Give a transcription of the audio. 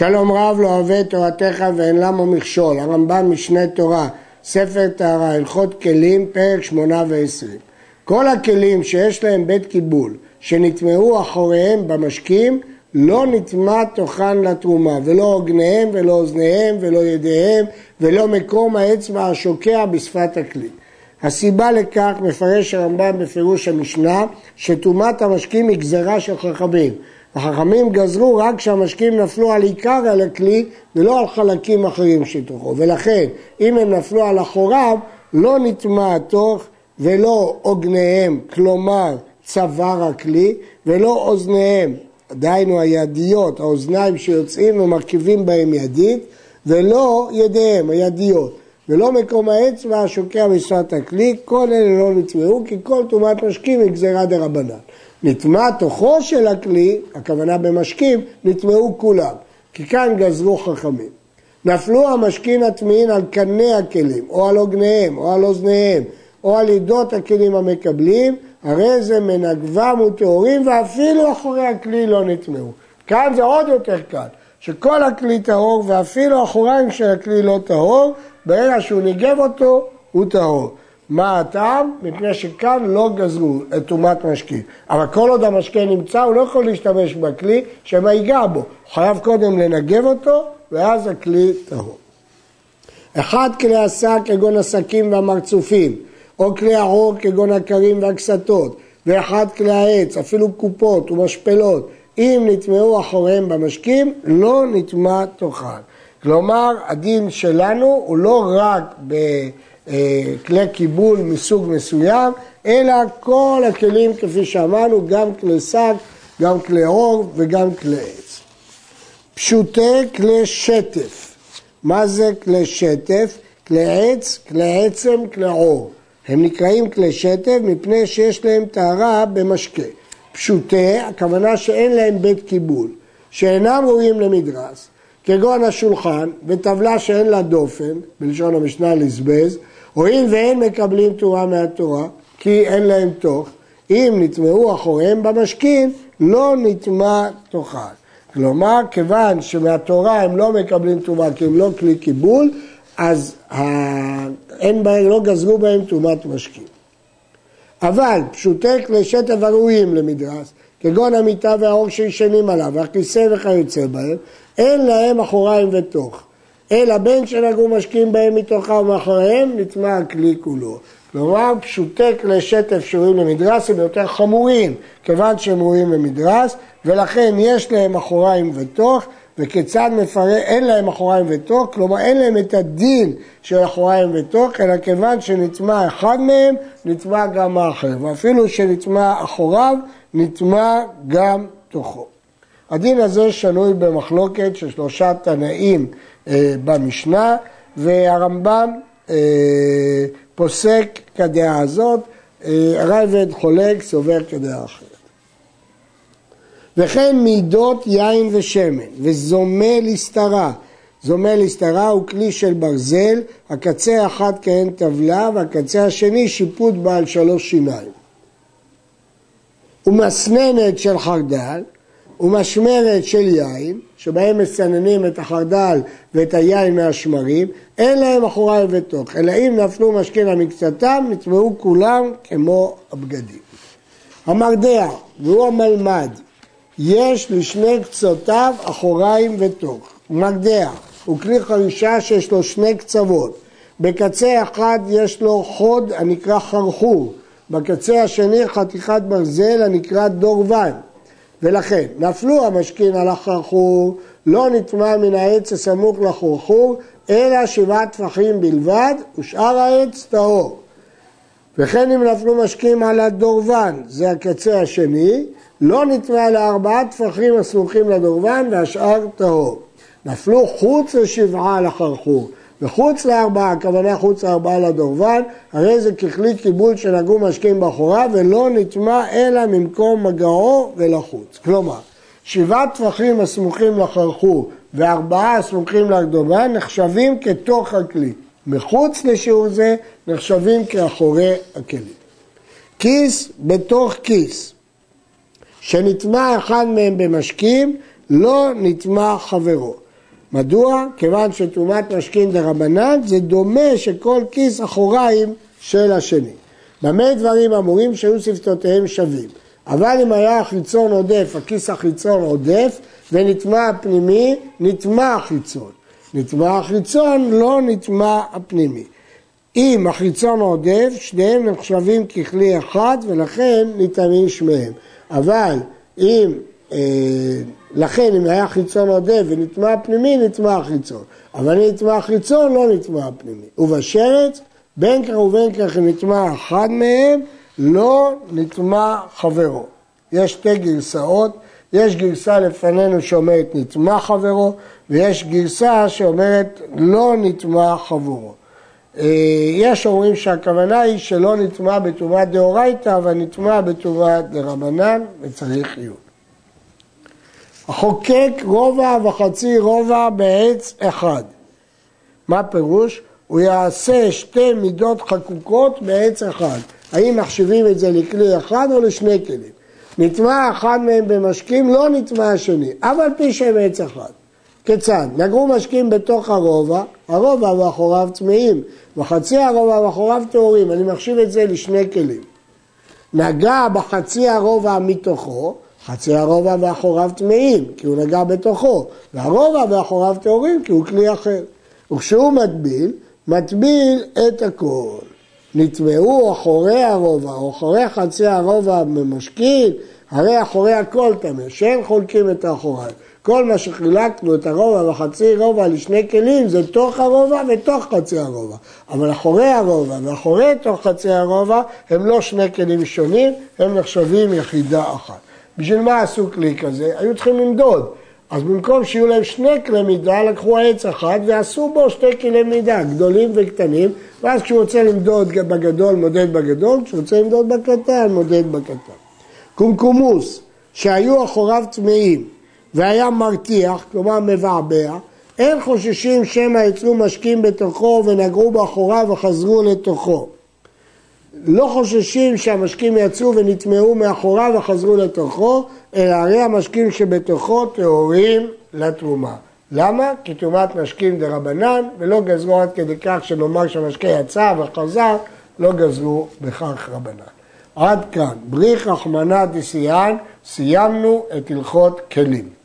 שלום רב לא אוהב תורתך ואין למה מכשול, הרמב"ם משנה תורה, ספר טהרה, הלכות כלים, פרק שמונה ועשרים. כל הכלים שיש להם בית קיבול, שנטמעו אחוריהם במשקים, לא נטמע תוכן לתרומה, ולא עוגניהם ולא אוזניהם ולא ידיהם ולא מקום האצבע השוקע בשפת הכלי. הסיבה לכך מפרש הרמב"ם בפירוש המשנה שטומאת המשקים היא גזרה של חכמים. החכמים גזרו רק כשהמשקים נפלו על עיקר על הכלי ולא על חלקים אחרים שתוכו ולכן אם הם נפלו על אחוריו לא נטמע התוך ולא עוגניהם כלומר צוואר הכלי ולא אוזניהם דהיינו הידיות, האוזניים שיוצאים ומרכיבים בהם ידית ולא ידיהם, הידיות ולא מקום האצבע השוקע בשפת הכלי, כל אלה לא נטמעו כי כל טומאת משקים היא גזירה דה רבנן. נטמע תוכו של הכלי, הכוונה במשקים, נטמעו כולם, כי כאן גזרו חכמים. נפלו המשקים הטמאים על קני הכלים, או על עוגניהם, או על אוזניהם, או על עדות הכלים המקבלים, הרי זה מנגבם וטהורים ואפילו אחורי הכלי לא נטמעו. כאן זה עוד יותר קל, שכל הכלי טהור ואפילו אחוריים של הכלי לא טהור, ברגע שהוא ניגב אותו הוא טהור. מה הטעם? מפני שכאן לא גזרו את טומאת משקים. אבל כל עוד המשקה נמצא, הוא לא יכול להשתמש בכלי שמא ייגע בו. הוא חייב קודם לנגב אותו, ואז הכלי טהור. אחד כלי השק כגון השקים והמרצופים, או כלי העור כגון הכרים והקסתות, ואחד כלי העץ, אפילו קופות ומשפלות, אם נטמעו אחוריהם במשקים, לא נטמע תוכן. כלומר, הדין שלנו הוא לא רק ב... אה, כלי קיבול מסוג מסוים, אלא כל הכלים כפי שאמרנו, גם כלי שק, גם כלי עור וגם כלי עץ. פשוטי כלי שטף. מה זה כלי שטף? כלי עץ, כלי עצם, כלי עור. הם נקראים כלי שטף מפני שיש להם טהרה במשקה. פשוטי, הכוונה שאין להם בית קיבול, שאינם ראויים למדרס, כגון השולחן וטבלה שאין לה דופן, בלשון המשנה לזבז, הואיל ואין מקבלים תורה מהתורה, כי אין להם תוך, אם נטמעו אחוריהם במשכין, לא נטמע תוכן. כלומר, כיוון שמהתורה הם לא מקבלים תרומה כי הם לא כלי קיבול, אז אין בהם, לא גזרו בהם תרומת משכין. אבל פשוטי כלי שטף הראויים למדרס, כגון המיטה והאור שישנים עליו, והכיסא וכיוצא בהם, אין להם אחוריים ותוך. אלא בין שנגעו משקיעים בהם מתוכה ומאחוריהם, נטמע הכלי כולו. כלומר, פשוטי כלי שטף שראויים למדרס הם יותר חמורים, כיוון שהם ראויים למדרס, ולכן יש להם אחוריים ותוך, וכיצד מפרט, אין להם אחוריים ותוך, כלומר אין להם את הדין של אחוריים ותוך, אלא כיוון שנטמע אחד מהם, נטמע גם האחר, ואפילו שנטמע אחוריו, נטמע גם תוכו. הדין הזה שנוי במחלוקת של שלושה תנאים אה, במשנה, והרמב"ם אה, פוסק כדעה הזאת, אה, הרייבד חולק, סובר כדעה אחרת. וכן מידות יין ושמן, וזומה להסתרה. זומה להסתרה הוא כלי של ברזל, הקצה האחד כהן טבלה והקצה השני שיפוט בעל שלוש שיניים. ומסננת של חרדל, ומשמרת של יין, שבהם מסננים את החרדל ואת היין מהשמרים, אין להם אחוריים ותוך, אלא אם נפלו על מקצתם, נטמעו כולם כמו הבגדים. המרדע, והוא המלמד, יש לשני קצותיו אחוריים ותוך. מרדע הוא כלי חרישה שיש לו שני קצוות. בקצה אחד יש לו חוד הנקרא חרחור, בקצה השני חתיכת ברזל הנקרא דורבן. ולכן נפלו המשכין על החרחור, לא נטמע מן העץ הסמוך לחורחור, אלא שבעה טפחים בלבד, ושאר העץ טהור. וכן אם נפלו משקים על הדורבן, זה הקצה השני, לא נטמע לארבעה טפחים הסמוכים לדורבן והשאר טהור. נפלו חוץ לשבעה על החרחור, וחוץ לארבעה, הכוונה חוץ לארבעה לדורבן, הרי זה ככלי קיבול שנגעו משקים באחורה ולא נטמע אלא ממקום מגעו ולחוץ. כלומר, שבעה טפחים הסמוכים לחרחור וארבעה הסמוכים לדורבן נחשבים כתוך הכלי. מחוץ לשיעור זה נחשבים כאחורי הכלים. כיס בתוך כיס, שנטמע אחד מהם במשקים, לא נטמע חברו. מדוע? כיוון שטומאת משכין דה רבנן זה דומה שכל כיס אחוריים של השני. במה דברים אמורים שהיו שפתותיהם שווים? אבל אם היה החיצון עודף, הכיס החיצון עודף, ונטמע הפנימי, נטמע החיצון. נטמע החיצון, לא נטמע הפנימי. אם החיצון עודף, שניהם נחשבים ככלי אחד ולכן נטמעים שמיהם. אבל אם, אה, לכן אם היה חיצון עודף ונטמע פנימי, נטמע החיצון. אבל אם נטמע החיצון, לא נטמע הפנימי. ובשרץ, בין כך ובין כך נטמע אחד מהם, לא נטמע חברו. יש שתי גרסאות, יש גרסה לפנינו שאומרת נטמע חברו, ויש גרסה שאומרת לא נטמע חברו. אה, יש אומרים שהכוונה היא שלא נטמע בטומאת דאורייתא, אבל נטמע בטומאת דרבנן, וצריך עיון. החוקק רובע וחצי רובע בעץ אחד. מה פירוש? הוא יעשה שתי מידות חקוקות בעץ אחד. האם מחשיבים את זה לכלי אחד או לשני כלים? נטמע אחד מהם במשקים, לא נטמע השני, אף על פי שהם עץ אחד. כיצד? נגרו משקים בתוך הרובע, הרובע ואחוריו טמאים, וחצי הרובע ואחוריו טהורים, אני מחשיב את זה לשני כלים. נגע בחצי הרובע מתוכו, חצי הרובע ואחוריו טמאים, כי הוא נגע בתוכו, והרובע ואחוריו טהורים, כי הוא כלי אחר. וכשהוא מטביל, מטביל את הכל. נטמעו אחורי הרובע או אחורי חצי הרובע במשכין, הרי אחורי הכל טמא, שאין חולקים את האחוריים. כל מה שחילקנו את הרובע וחצי רובע לשני כלים זה תוך הרובע ותוך חצי הרובע. אבל אחורי הרובע ואחורי תוך חצי הרובע הם לא שני כלים שונים, הם נחשבים יחידה אחת. בשביל מה עשו כלי כזה? היו צריכים למדוד. אז במקום שיהיו להם שני כלי מידה, לקחו עץ אחד ועשו בו שתי כלי מידה, גדולים וקטנים, ואז כשהוא רוצה למדוד בגדול, מודד בגדול, כשהוא רוצה למדוד בקטן, מודד בקטן. קומקומוס, שהיו אחוריו טמאים, והיה מרתיח, כלומר מבעבע, אין חוששים שמא יצאו משקים בתוכו ונגעו באחוריו וחזרו לתוכו. לא חוששים שהמשקים יצאו ונטמעו מאחוריו וחזרו לתוכו, אלא הרי המשקים שבתוכו טהורים לתרומה. למה? כי טומאת משקים דה רבנן, ולא גזרו עד כדי כך שנאמר שהמשקה יצא וחזר, לא גזרו בכך רבנן. עד כאן, בריך רחמנא דסיאן, סיימנו את הלכות כלים.